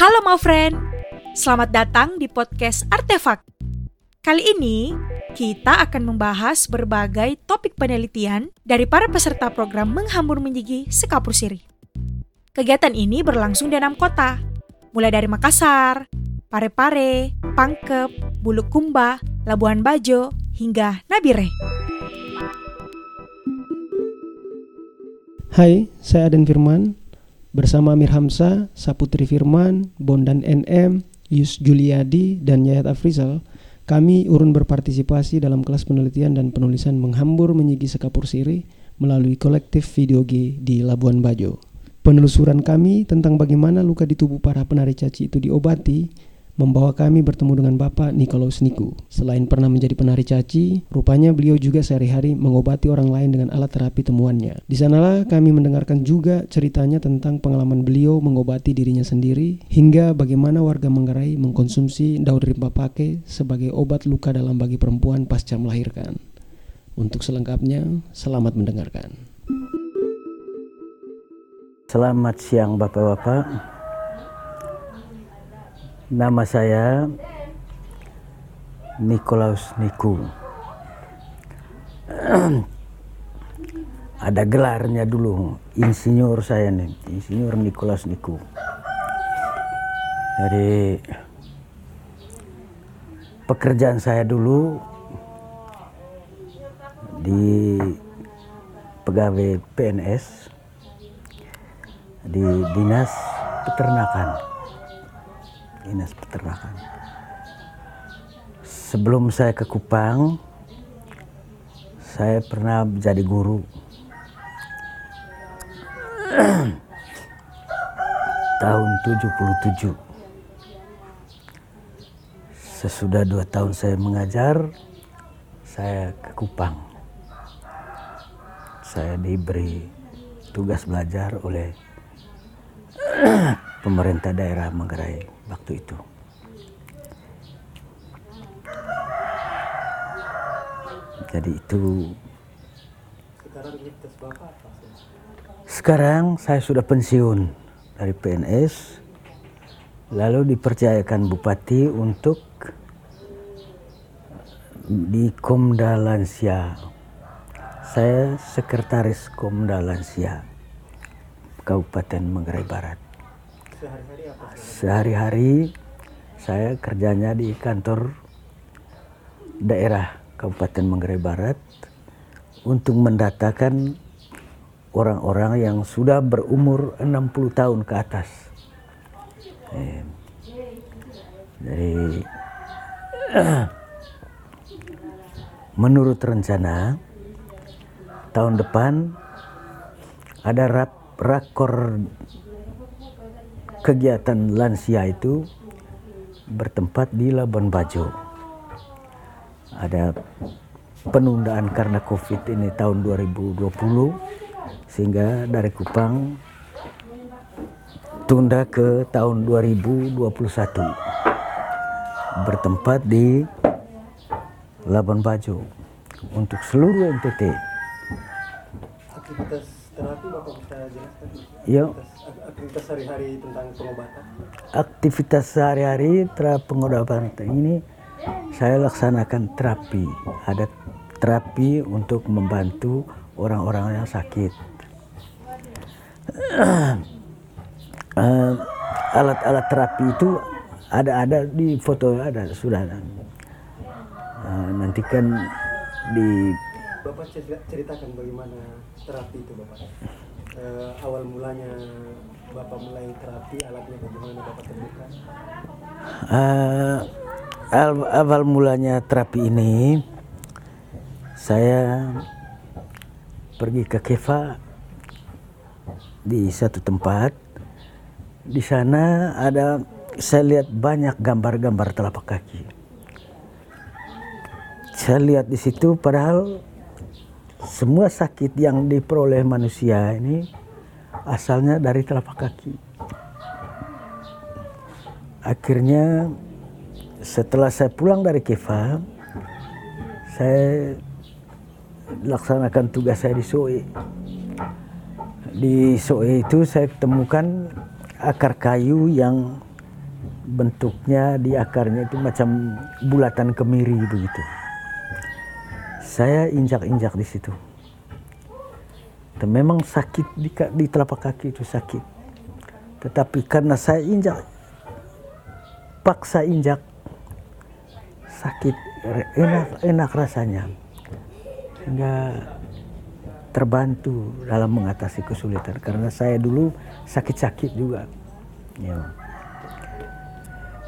Halo my friend, selamat datang di podcast Artefak. Kali ini kita akan membahas berbagai topik penelitian dari para peserta program Menghambur Menjigi Sekapur Siri. Kegiatan ini berlangsung di enam kota, mulai dari Makassar, Parepare, Pangkep, Bulukumba, Labuan Bajo, hingga Nabire. Hai, saya Aden Firman. Bersama Amir Hamzah, Saputri Firman, Bondan NM, Yus Juliadi, dan Yayat Afrizal, kami urun berpartisipasi dalam kelas penelitian dan penulisan menghambur menyigi sekapur siri melalui kolektif video G di Labuan Bajo. Penelusuran kami tentang bagaimana luka di tubuh para penari caci itu diobati membawa kami bertemu dengan Bapak Nikolaus Niku. Selain pernah menjadi penari caci, rupanya beliau juga sehari-hari mengobati orang lain dengan alat terapi temuannya. Di sanalah kami mendengarkan juga ceritanya tentang pengalaman beliau mengobati dirinya sendiri, hingga bagaimana warga Manggarai mengkonsumsi daun rimba pake sebagai obat luka dalam bagi perempuan pasca melahirkan. Untuk selengkapnya, selamat mendengarkan. Selamat siang Bapak-Bapak. Nama saya Nikolaus Niku. Ada gelarnya dulu, insinyur saya nih, insinyur Nikolaus Niku. Jadi pekerjaan saya dulu di pegawai PNS di dinas peternakan dinas peternakan. Sebelum saya ke Kupang, saya pernah menjadi guru. tahun 77. Sesudah dua tahun saya mengajar, saya ke Kupang. Saya diberi tugas belajar oleh pemerintah daerah Manggarai waktu itu. Jadi itu sekarang saya sudah pensiun dari PNS lalu dipercayakan bupati untuk di Komda Lansia. Saya sekretaris Komda Lansia Kabupaten Manggarai Barat. Sehari-hari saya kerjanya di kantor daerah Kabupaten Manggarai Barat untuk mendatakan orang-orang yang sudah berumur 60 tahun ke atas. Jadi menurut rencana tahun depan ada rap rakor kegiatan lansia itu bertempat di Labuan Bajo. Ada penundaan karena COVID ini tahun 2020 sehingga dari Kupang tunda ke tahun 2021 bertempat di Labuan Bajo untuk seluruh NTT. Aktivitas terapi Bapak bisa jelaskan? Ya, aktivitas sehari-hari tentang pengobatan? Aktivitas sehari-hari terhadap pengobatan ini saya laksanakan terapi. Ada terapi untuk membantu orang-orang yang sakit. Alat-alat terapi itu ada-ada di foto ada sudah. Nanti kan di Bapak ceritakan bagaimana terapi itu Bapak. Uh, awal mulanya Bapak mulai terapi alatnya bagaimana Bapak temukan? Uh, awal mulanya terapi ini saya pergi ke Keva di satu tempat. Di sana ada saya lihat banyak gambar-gambar telapak kaki. Saya lihat di situ padahal semua sakit yang diperoleh manusia ini asalnya dari telapak kaki. Akhirnya setelah saya pulang dari Keva, saya laksanakan tugas saya di Soe. Di Soe itu saya temukan akar kayu yang bentuknya di akarnya itu macam bulatan kemiri begitu. Saya injak-injak di situ. Dan memang sakit di, di telapak kaki itu sakit. Tetapi karena saya injak, paksa injak, sakit, enak, enak rasanya. Sehingga terbantu dalam mengatasi kesulitan. Karena saya dulu sakit-sakit juga. Ya.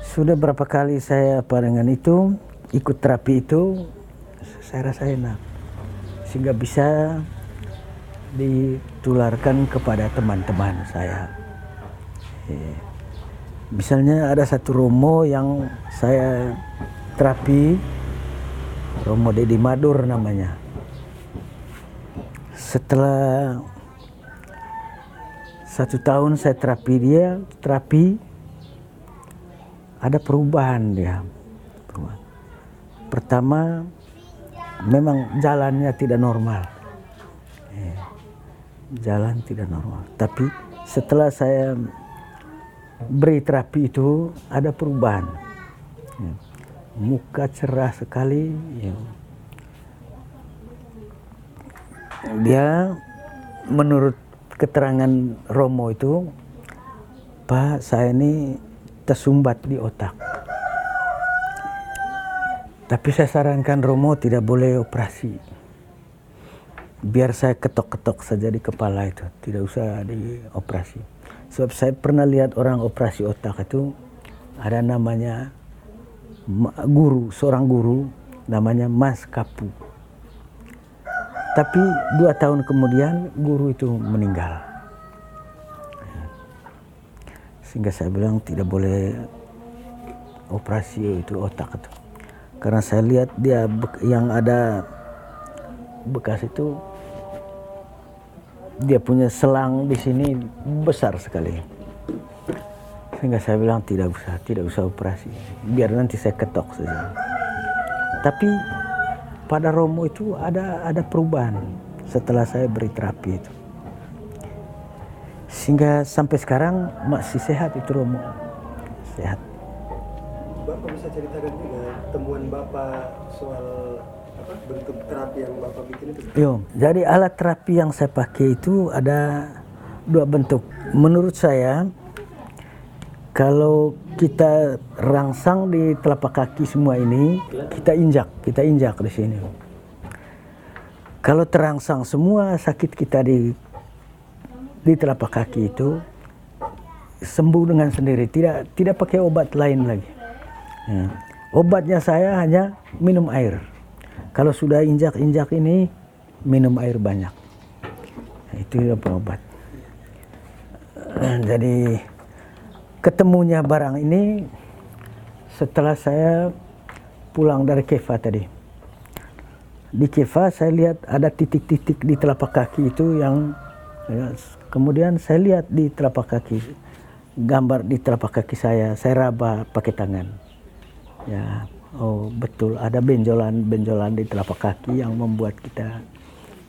Sudah berapa kali saya apa itu, ikut terapi itu, saya rasa enak. Sehingga bisa ditularkan kepada teman-teman saya. Misalnya ada satu Romo yang saya terapi, Romo Dedi Madur namanya. Setelah satu tahun saya terapi dia, terapi ada perubahan dia. Pertama, memang jalannya tidak normal jalan tidak normal. Tapi setelah saya beri terapi itu ada perubahan. Ya. Muka cerah sekali. Ya. Dia menurut keterangan Romo itu, Pak saya ini tersumbat di otak. Tapi saya sarankan Romo tidak boleh operasi biar saya ketok-ketok saja di kepala itu, tidak usah dioperasi. Sebab saya pernah lihat orang operasi otak itu ada namanya guru, seorang guru namanya Mas Kapu. Tapi dua tahun kemudian guru itu meninggal. Sehingga saya bilang tidak boleh operasi itu otak itu. Karena saya lihat dia yang ada bekas itu dia punya selang di sini besar sekali. Sehingga saya bilang tidak usah, tidak usah operasi. Biar nanti saya ketok saja. Tapi pada Romo itu ada ada perubahan setelah saya beri terapi itu. Sehingga sampai sekarang masih sehat itu Romo. Sehat. Bisa ceritakan juga temuan Bapak soal apa bentuk terapi yang Bapak bikin itu? Yo, jadi alat terapi yang saya pakai itu ada dua bentuk. Menurut saya kalau kita rangsang di telapak kaki semua ini, kita injak, kita injak di sini. Kalau terangsang semua sakit kita di di telapak kaki itu sembuh dengan sendiri, tidak tidak pakai obat lain lagi. Ya. Obatnya saya hanya minum air. Kalau sudah injak-injak ini minum air banyak. Itu obat. Jadi ketemunya barang ini setelah saya pulang dari Kefa tadi. Di Kefa saya lihat ada titik-titik di telapak kaki itu yang ya, kemudian saya lihat di telapak kaki gambar di telapak kaki saya saya raba pakai tangan. Ya, Oh betul, ada benjolan-benjolan di telapak kaki yang membuat kita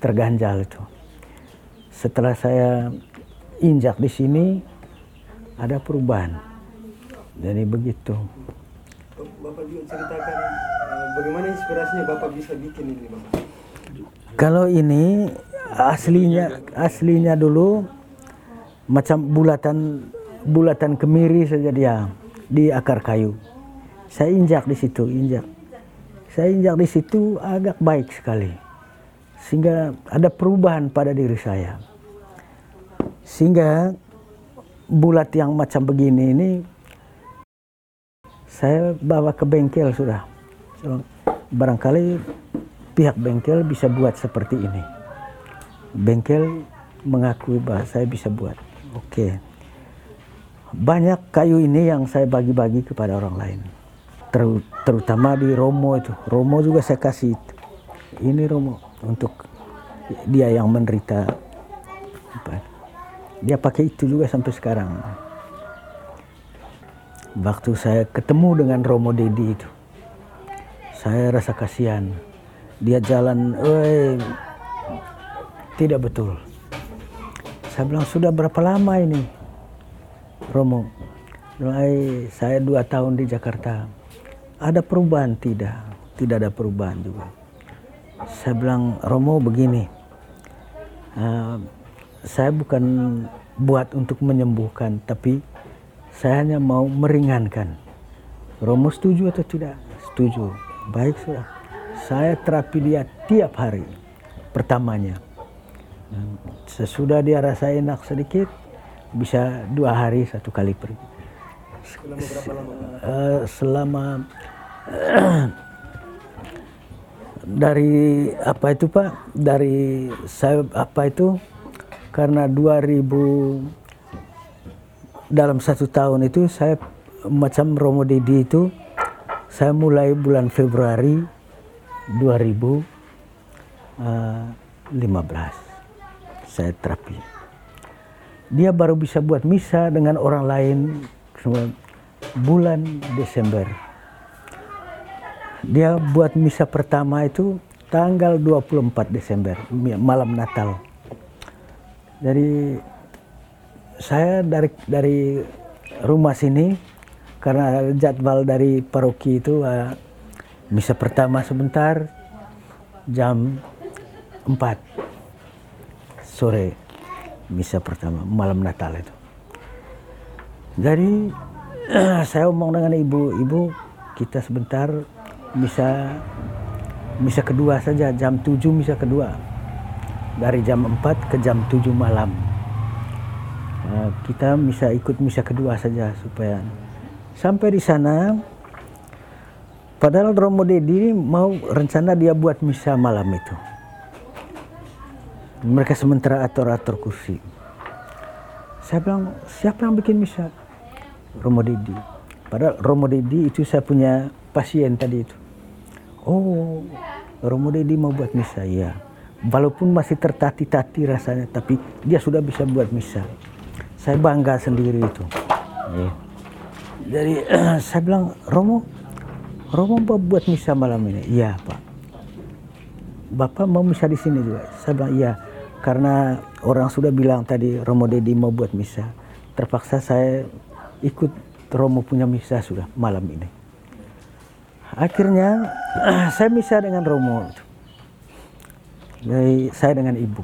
terganjal itu. Setelah saya injak di sini, ada perubahan. Jadi begitu. Bapak juga ceritakan uh, bagaimana inspirasinya Bapak bisa bikin ini, Bapak? Kalau ini aslinya aslinya dulu macam bulatan bulatan kemiri saja dia di akar kayu saya injak di situ, injak. Saya injak di situ agak baik sekali. Sehingga ada perubahan pada diri saya. Sehingga bulat yang macam begini ini saya bawa ke bengkel sudah. barangkali pihak bengkel bisa buat seperti ini. Bengkel mengakui bahwa saya bisa buat. Oke. Banyak kayu ini yang saya bagi-bagi kepada orang lain terutama di Romo itu. Romo juga saya kasih ini Romo untuk dia yang menderita. Dia pakai itu juga sampai sekarang. Waktu saya ketemu dengan Romo Dedi itu, saya rasa kasihan. Dia jalan, eh, tidak betul. Saya bilang sudah berapa lama ini, Romo? mulai saya dua tahun di Jakarta ada perubahan? Tidak. Tidak ada perubahan juga. Saya bilang Romo begini. Uh, saya bukan buat untuk menyembuhkan tapi saya hanya mau meringankan. Romo setuju atau tidak? Setuju. Baik sudah. Saya terapi dia tiap hari pertamanya. Sesudah dia rasa enak sedikit bisa dua hari satu kali pergi Eh, selama dari apa itu Pak? Dari saya apa itu? Karena 2000 dalam satu tahun itu saya macam Romo Dedi itu saya mulai bulan Februari 2015 saya terapi. Dia baru bisa buat misa dengan orang lain bulan Desember. Dia buat misa pertama itu tanggal 24 Desember, malam Natal. Jadi saya dari dari rumah sini karena jadwal dari paroki itu uh, misa pertama sebentar jam 4 sore misa pertama malam Natal itu. Jadi saya omong dengan ibu, ibu kita sebentar misa misa kedua saja. Jam 7 misa kedua. Dari jam 4 ke jam 7 malam. Uh, kita bisa ikut misa kedua saja supaya sampai di sana. Padahal Romo Dedi mau rencana dia buat misa malam itu. Mereka sementara atur-atur kursi. Saya bilang siapa yang bikin misa Romo Dedi padahal Romo Dedi itu saya punya pasien tadi itu. Oh Romo Dedi mau buat misa ya walaupun masih tertati-tati rasanya tapi dia sudah bisa buat misa. Saya bangga sendiri itu. Ya. jadi saya bilang Romo Romo mau buat misa malam ini? Iya Pak. Bapak mau misa di sini juga? Saya bilang iya. Karena orang sudah bilang tadi Romo Dedi mau buat misa. Terpaksa saya ikut Romo punya misa sudah malam ini. Akhirnya saya misa dengan Romo. Dari saya dengan ibu.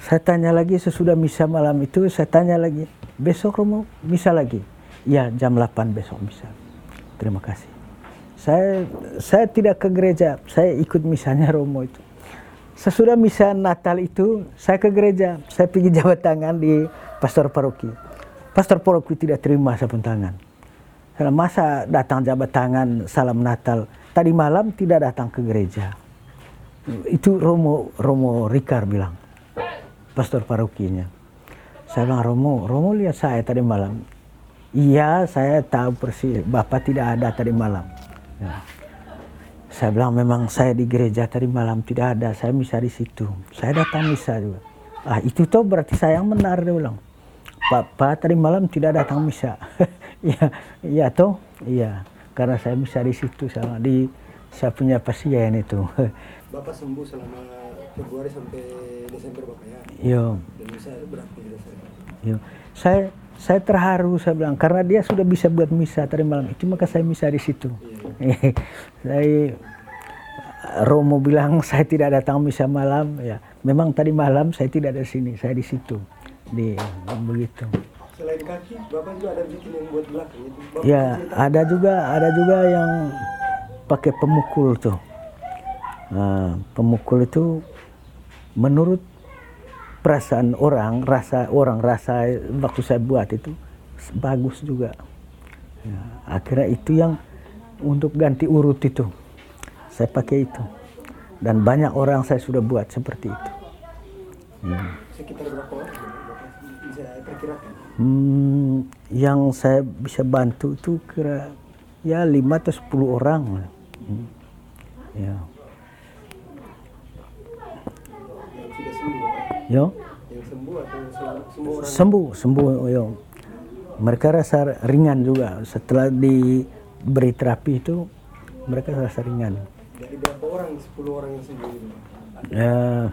Saya tanya lagi sesudah misa malam itu saya tanya lagi besok Romo misa lagi? Ya jam 8 besok misa. Terima kasih. Saya saya tidak ke gereja saya ikut misalnya Romo itu. Sesudah misa Natal itu saya ke gereja. Saya pergi jabat tangan di pastor paroki pastor paroki tidak terima sabun tangan. Karena masa datang jabat tangan salam Natal. Tadi malam tidak datang ke gereja. Itu Romo Romo Rikar bilang pastor parokinya. Saya bilang Romo Romo lihat saya tadi malam. Iya saya tahu persis. Bapak tidak ada tadi malam. Ya. saya bilang memang saya di gereja tadi malam tidak ada. Saya misa di situ. Saya datang misa juga. Ah itu tuh berarti saya yang benar dia bilang bapak tadi malam tidak datang misa iya iya toh iya karena saya misa di situ sama di saya punya pasien itu Bapak sembuh selama Februari sampai Desember Bapak ya? Dan bisa berarti Desember. Yo. Saya saya terharu saya bilang karena dia sudah bisa buat misa tadi malam itu maka saya misa di situ. Iya. saya Romo bilang saya tidak datang misa malam ya. Memang tadi malam saya tidak ada sini, saya di situ. Di begitu. Selain kaki, Bapak juga ada bikin yang buat belakang itu. Bapak Ya, ada juga ada juga yang pakai pemukul tuh. Nah, pemukul itu menurut perasaan orang, rasa orang rasa waktu saya buat itu bagus juga. Ya, akhirnya itu yang untuk ganti urut itu saya pakai itu dan banyak orang saya sudah buat seperti itu. Hmm. sekitar berapa orang Bapak bisa perkirakan? Hmm, yang saya bisa bantu itu kira ya 5 atau 10 orang. Hmm. Ya. Yang sudah sembuh? Yo, Yang sembuh atau sembuh orang? sembuh, sembuh yo. Mereka rasa ringan juga setelah diberi terapi itu mereka rasa ringan. Dari berapa orang? 10 orang yang sembuh itu? Ya,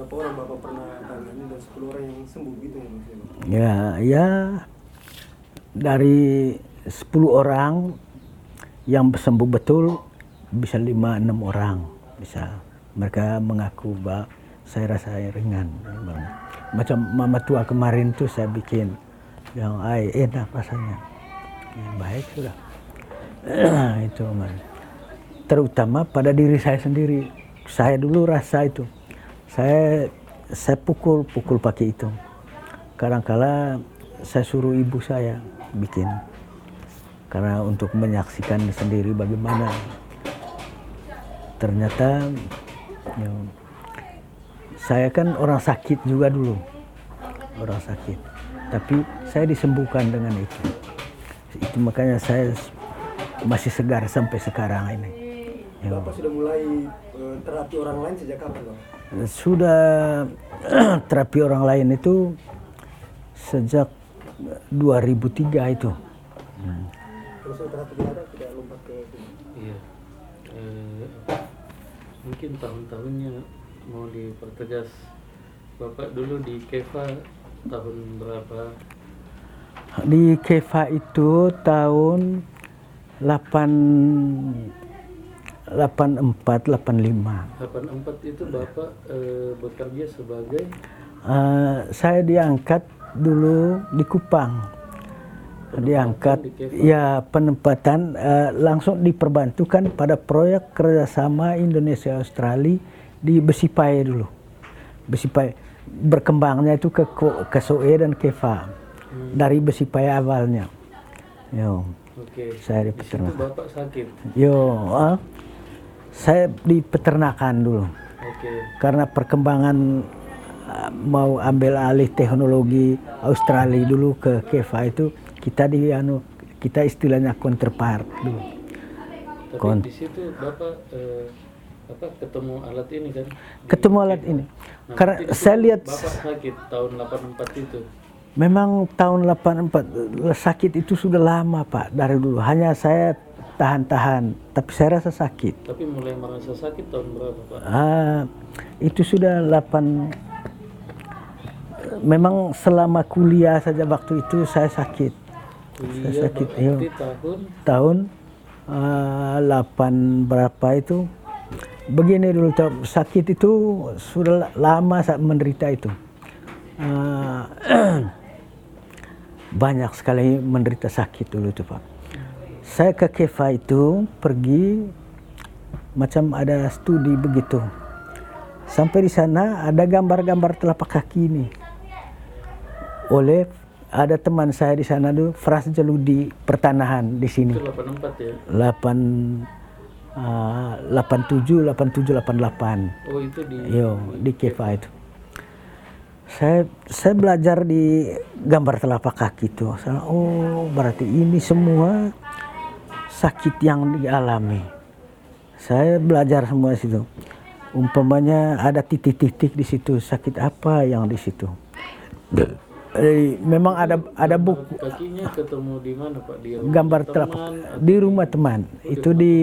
berapa orang bapak pernah tangani dan 10 orang yang sembuh gitu ya mas ya ya. Dari 10 orang yang sembuh betul bisa 5 6 orang bisa. Mereka mengaku bahwa saya rasa ringan. Macam mama tua kemarin tuh saya bikin yang ay enak rasanya. Ya, baik sudah. Itu mas. Terutama pada diri saya sendiri. Saya dulu rasa itu saya saya pukul pukul pakai itu kadangkala saya suruh ibu saya bikin karena untuk menyaksikan sendiri bagaimana ternyata ya, saya kan orang sakit juga dulu orang sakit tapi saya disembuhkan dengan itu itu makanya saya masih segar sampai sekarang ini. Ya. Bapak sudah mulai eh, terapi orang lain sejak kapan, Pak? sudah terapi orang lain itu sejak 2003 itu. Hmm. Terus terapi ada lompat ke Iya. Eh, mungkin tahun-tahunnya mau dipertegas Bapak dulu di Keva tahun berapa? Di Keva itu tahun 8 84 85. 84 itu Bapak e, bekerja sebagai e, saya diangkat dulu di Kupang. Penempatan diangkat di ya penempatan e, langsung diperbantukan pada proyek kerjasama Indonesia Australia di Besipai dulu. Besipai berkembangnya itu ke ke Soe dan Keva hmm. dari Besipai awalnya. Yo. Oke. Okay. Saya di Bapak sakit. Yo, uh, saya di peternakan dulu. Okay. Karena perkembangan eh, mau ambil alih teknologi Australia dulu ke Keva itu kita di anu kita istilahnya counterpart dulu. Tapi Kon di situ Bapak eh, apa ketemu alat ini kan? Ketemu di, alat ini. Nah, Karena saya lihat Bapak sakit tahun 84 itu. Memang tahun 84 eh, sakit itu sudah lama Pak dari dulu. Hanya saya tahan-tahan, tapi saya rasa sakit. Tapi mulai merasa sakit tahun berapa, Pak? Ah, itu sudah 8 Memang selama kuliah saja waktu itu saya sakit. Kuliah saya sakit ya. tahun tahun ah, uh, 8 berapa itu? Begini dulu, sakit itu sudah lama saya menderita itu. Uh, banyak sekali menderita sakit dulu tuh, Pak saya ke Kefa itu pergi macam ada studi begitu. Sampai di sana ada gambar-gambar telapak kaki ini. Oleh ada teman saya di sana tuh Fras Jeludi pertanahan di sini. Itu 84 ya. 8 Uh, 87 87 88. Oh itu di Yo, di Kefa itu. Saya saya belajar di gambar telapak kaki itu. Oh berarti ini semua sakit yang dialami. Saya belajar semua situ. Umpamanya ada titik-titik di situ sakit apa yang di situ. Jadi, eh, memang ada ada buku kakinya ketemu di mana Pak di rumah gambar telapak di rumah teman. Oh, itu di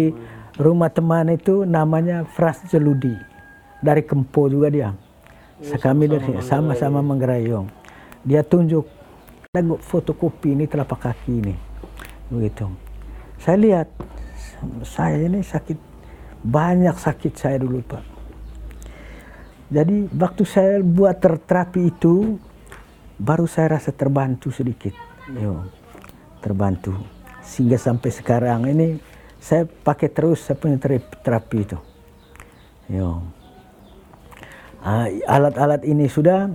rumah teman itu namanya Fras Celudi. Dari Kempo juga dia. Oh, kami dari sama-sama menggerayong. Dia tunjuk ada fotokopi ini telapak kaki ini. Begitu. Saya lihat, saya ini sakit, banyak sakit saya dulu Pak. Jadi waktu saya buat terapi itu, baru saya rasa terbantu sedikit. Yo, terbantu. Sehingga sampai sekarang ini saya pakai terus saya punya terapi itu. Yo. Ah, alat-alat ini sudah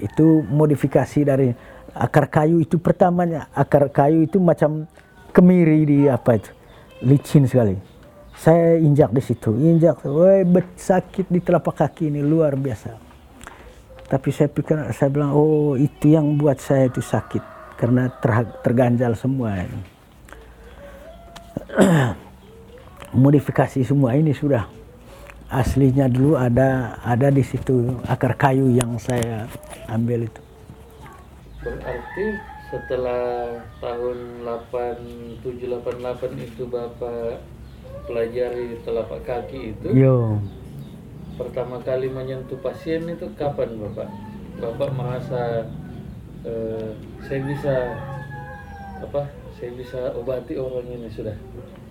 itu modifikasi dari akar kayu itu pertamanya akar kayu itu macam kemiri di apa itu? Licin sekali. Saya injak di situ. Injak woi sakit di telapak kaki ini luar biasa. Tapi saya pikir saya bilang oh itu yang buat saya itu sakit karena ter, terganjal semua ini. Modifikasi semua ini sudah. Aslinya dulu ada ada di situ akar kayu yang saya ambil itu. Berarti setelah tahun 8788 itu Bapak pelajari telapak kaki itu Yo. pertama kali menyentuh pasien itu kapan Bapak? Bapak merasa eh, saya bisa apa saya bisa obati orang ini sudah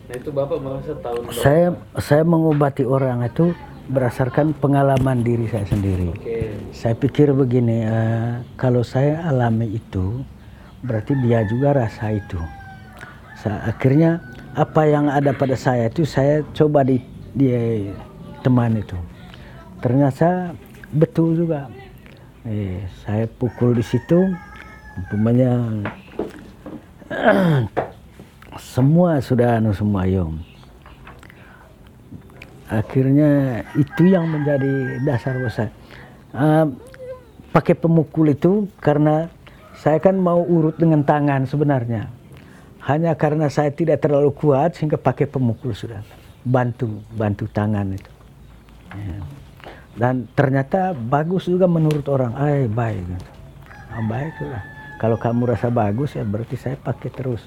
nah itu bapak merasa tahun berapa? saya saya mengobati orang itu berdasarkan pengalaman diri saya sendiri okay. saya pikir begini uh, kalau saya alami itu berarti dia juga rasa itu. Sa- akhirnya apa yang ada pada saya itu saya coba di, di teman itu. Ternyata betul juga. Eh, saya pukul di situ, umpamanya semua sudah anu semua yom. Akhirnya itu yang menjadi dasar besar. Ah, pakai pemukul itu karena saya kan mau urut dengan tangan sebenarnya. Hanya karena saya tidak terlalu kuat sehingga pakai pemukul sudah. Bantu, bantu tangan itu. Ya. Dan ternyata bagus juga menurut orang. Ay, baik. Ah, baik sudah. Kalau kamu rasa bagus ya berarti saya pakai terus.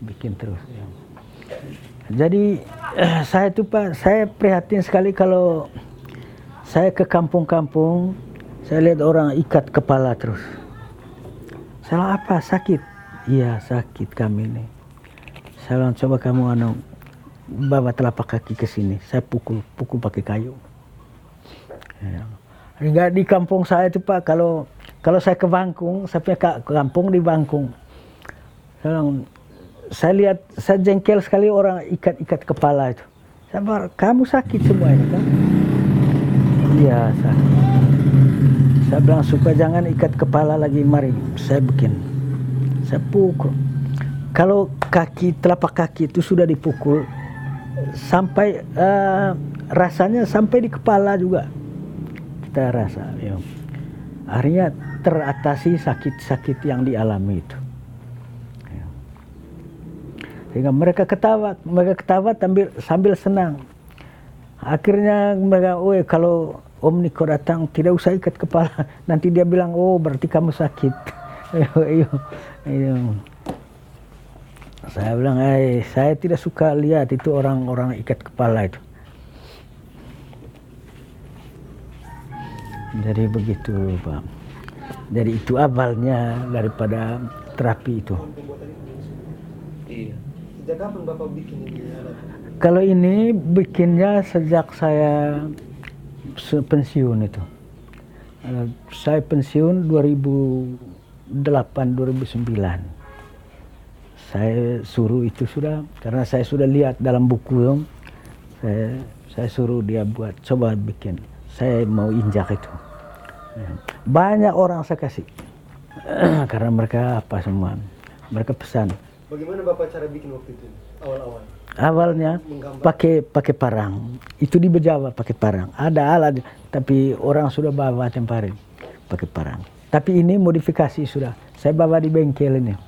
Bikin terus. ya. Jadi eh, saya itu Pak, saya prihatin sekali kalau saya ke kampung-kampung, saya lihat orang ikat kepala terus. Salah apa? Sakit? Iya sakit kami ini. Saya coba kamu anu bawa telapak kaki ke sini. Saya pukul, pukul pakai kayu. Ya. Enggak di kampung saya itu Pak, kalau kalau saya ke Bangkung, saya punya ka- kampung di Bangkung. Saya saya lihat, saya jengkel sekali orang ikat-ikat kepala itu. Bilang, kamu sakit semua ini kan? Iya sakit. Saya bilang supaya jangan ikat kepala lagi, mari saya bikin. Saya pukul. Kalau kaki, telapak kaki itu sudah dipukul, sampai eh, rasanya sampai di kepala juga kita rasa. Ya. Akhirnya teratasi sakit-sakit yang dialami itu. Ya. Sehingga mereka ketawa, mereka ketawa sambil, sambil senang. Akhirnya mereka, oh kalau Om Niko datang tidak usah ikat kepala, nanti dia bilang, oh berarti kamu sakit. Ayo, ayo, ayo. Saya bilang, eh saya tidak suka lihat itu orang-orang ikat kepala itu. Jadi begitu Pak. Jadi itu awalnya daripada terapi itu. iya Sejak kapan Bapak bikin ini? Kalau ini bikinnya sejak saya pensiun itu. Eh, Saya pensiun 2008 2009. Saya suruh itu sudah karena saya sudah lihat dalam buku saya saya suruh dia buat coba bikin. Saya mau injak itu. Ya. Banyak orang saya kasih karena mereka apa semua. Mereka pesan. Bagaimana Bapak cara bikin waktu itu awal-awal? Awalnya pakai pakai parang. Itu di Bejawa pakai parang. Ada alat tapi orang sudah bawa tempari pakai parang. Tapi ini modifikasi sudah. Saya bawa di bengkel ini.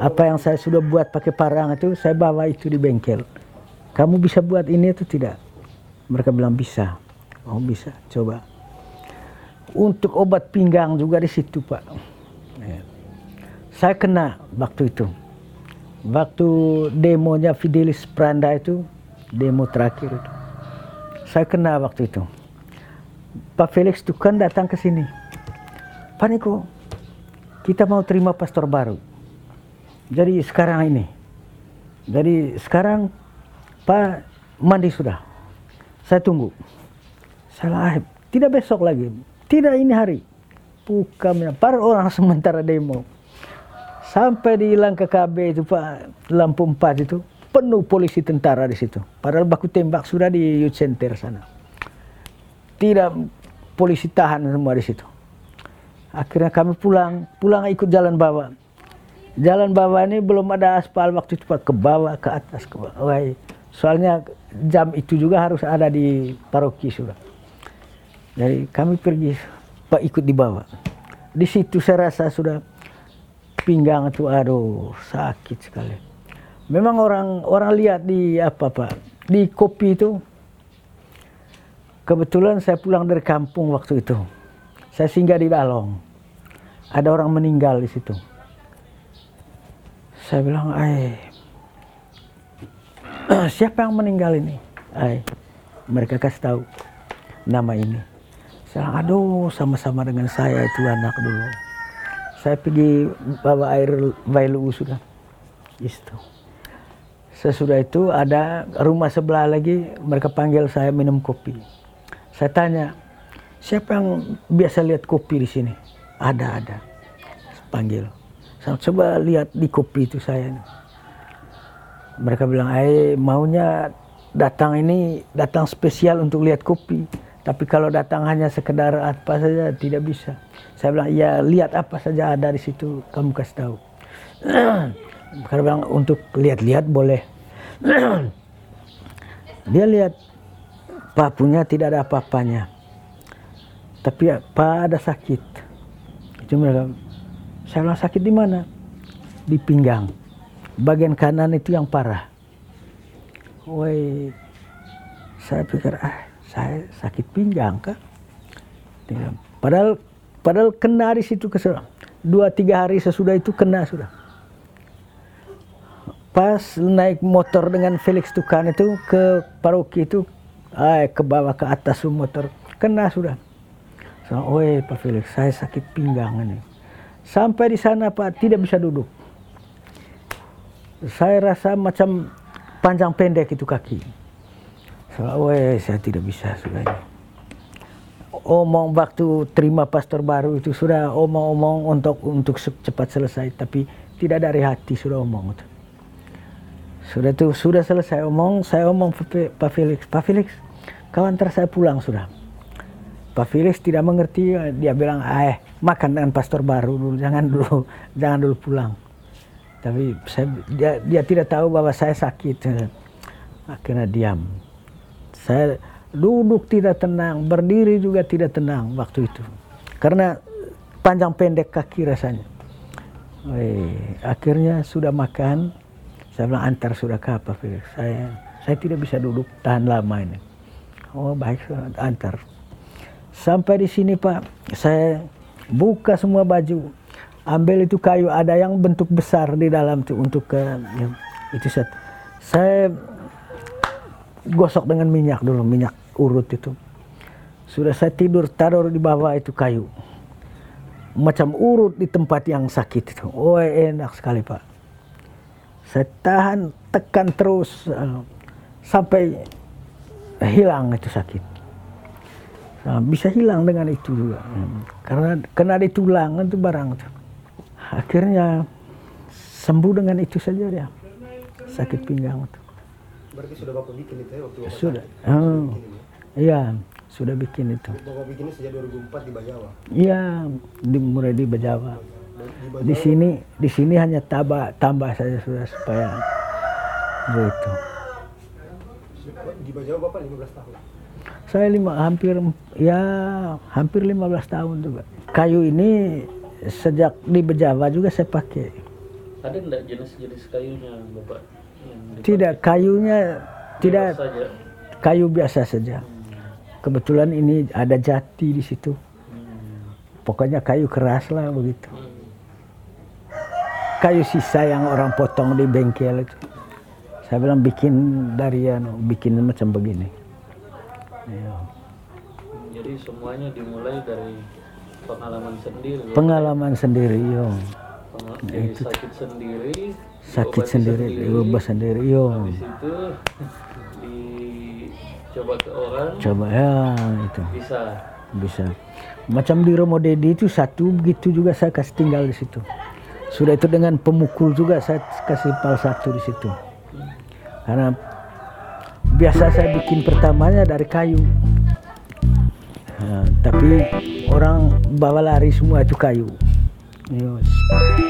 Apa yang saya sudah buat pakai parang itu saya bawa itu di bengkel. Kamu bisa buat ini atau tidak? Mereka bilang bisa. Oh bisa, coba. Untuk obat pinggang juga di situ Pak. Ya. Saya kena waktu itu waktu demonya Fidelis Pranda itu demo terakhir itu. Saya kena waktu itu. Pak Felix itu kan datang ke sini. Pak Niko kita mau terima pastor baru. Jadi sekarang ini. Jadi sekarang Pak mandi sudah. Saya tunggu. Salah tidak besok lagi. Tidak ini hari. Bukan para orang sementara demo sampai di Langka KB itu Pak lampu empat itu penuh polisi tentara di situ. Padahal baku tembak sudah di youth center sana. Tidak polisi tahan semua di situ. Akhirnya kami pulang, pulang ikut jalan bawah. Jalan bawah ini belum ada aspal waktu itu Pak ke bawah ke atas ke bawah. Wah, soalnya jam itu juga harus ada di paroki sudah. Jadi kami pergi Pak ikut di bawah. Di situ saya rasa sudah pinggang itu aduh sakit sekali. Memang orang orang lihat di apa pak di kopi itu. Kebetulan saya pulang dari kampung waktu itu. Saya singgah di Dalong. Ada orang meninggal di situ. Saya bilang, ay, siapa yang meninggal ini? Ay, mereka kasih tahu. nama ini. Saya aduh sama-sama dengan saya itu anak dulu. Saya pergi bawa air Bailu sudah. Itu. Sesudah itu ada rumah sebelah lagi mereka panggil saya minum kopi. Saya tanya, siapa yang biasa lihat kopi di sini? Ada, ada. Panggil. Saya coba lihat di kopi itu saya. Mereka bilang, eh maunya datang ini datang spesial untuk lihat kopi. Tapi kalau datang hanya sekedar apa saja tidak bisa. Saya bilang, ya lihat apa saja ada di situ, kamu kasih tahu. Mereka bilang untuk lihat-lihat boleh. Dia lihat Pak punya tidak ada apa-apanya. Tapi Pak ada sakit. Mereka, saya bilang sakit di mana? Di pinggang. Bagian kanan itu yang parah. Woi, saya pikir ah saya sakit pinggang kah? Padahal padahal kena di situ kesel. Dua tiga hari sesudah itu kena sudah. Pas naik motor dengan Felix Tukan itu ke paroki itu, ay, ke bawah ke atas motor kena sudah. So, Oi Pak Felix, saya sakit pinggang ini. Sampai di sana Pak tidak bisa duduk. Saya rasa macam panjang pendek itu kaki. So, Oi saya tidak bisa sudah ini. Omong waktu terima pastor baru itu sudah omong-omong untuk untuk cepat selesai, tapi tidak dari hati sudah omong itu. Sudah itu sudah selesai omong, saya omong Pak Felix, Pak Felix, kau antar saya pulang sudah. Pak Felix tidak mengerti, dia bilang, eh makan dengan pastor baru dulu, jangan dulu, jangan dulu pulang. Tapi saya, dia, dia tidak tahu bahwa saya sakit, akhirnya diam. Saya duduk tidak tenang, berdiri juga tidak tenang waktu itu, karena panjang pendek kaki rasanya. Wih, akhirnya sudah makan, saya bilang antar sudah ke apa Felix? Saya saya tidak bisa duduk tahan lama ini. Oh baik antar. Sampai di sini Pak, saya buka semua baju, ambil itu kayu ada yang bentuk besar di dalam itu untuk ke ya, itu set. Saya gosok dengan minyak dulu, minyak urut itu. Sudah saya tidur taruh di bawah itu kayu. Macam urut di tempat yang sakit itu. Oh enak sekali Pak saya tahan tekan terus uh, sampai hilang itu sakit nah, bisa hilang dengan itu juga hmm. karena kena di tulang itu barang itu akhirnya sembuh dengan itu saja dia sakit pinggang itu berarti sudah bapak bikin itu ya waktu bapak sudah oh, iya sudah bikin itu bapak bikinnya sejak 2004 di Bajawa iya di, mulai di Bajawa di sini di sini hanya tambah tambah saja sudah supaya begitu. Di Bajawa Bapak 15 tahun. Saya lima hampir ya hampir 15 tahun juga. Kayu ini sejak di Bejawa juga saya pakai. Ada enggak jenis-jenis kayunya Bapak? Tidak, kayunya tidak saja. kayu biasa saja. Kebetulan ini ada jati di situ. Pokoknya kayu keras lah begitu. Kayu sisa yang orang potong di bengkel itu. Saya bilang bikin dari anu, bikin macam begini. Ya. Jadi semuanya dimulai dari pengalaman sendiri. ya? Pengalaman sendiri, yo. Dari sakit sendiri. Sakit sendiri, diubah sendiri, yo. Habis itu dicoba ke orang Coba ya itu bisa. bisa. Macam di Romo Dedi itu satu begitu juga saya kasih tinggal di situ. Sudah itu dengan pemukul juga saya kasih pal satu di situ. Karena biasa saya bikin pertamanya dari kayu. Nah, tapi orang bawa lari semua itu kayu.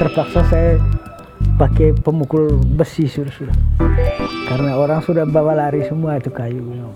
Terpaksa saya pakai pemukul besi sudah sudah. Karena orang sudah bawa lari semua itu kayu. yo.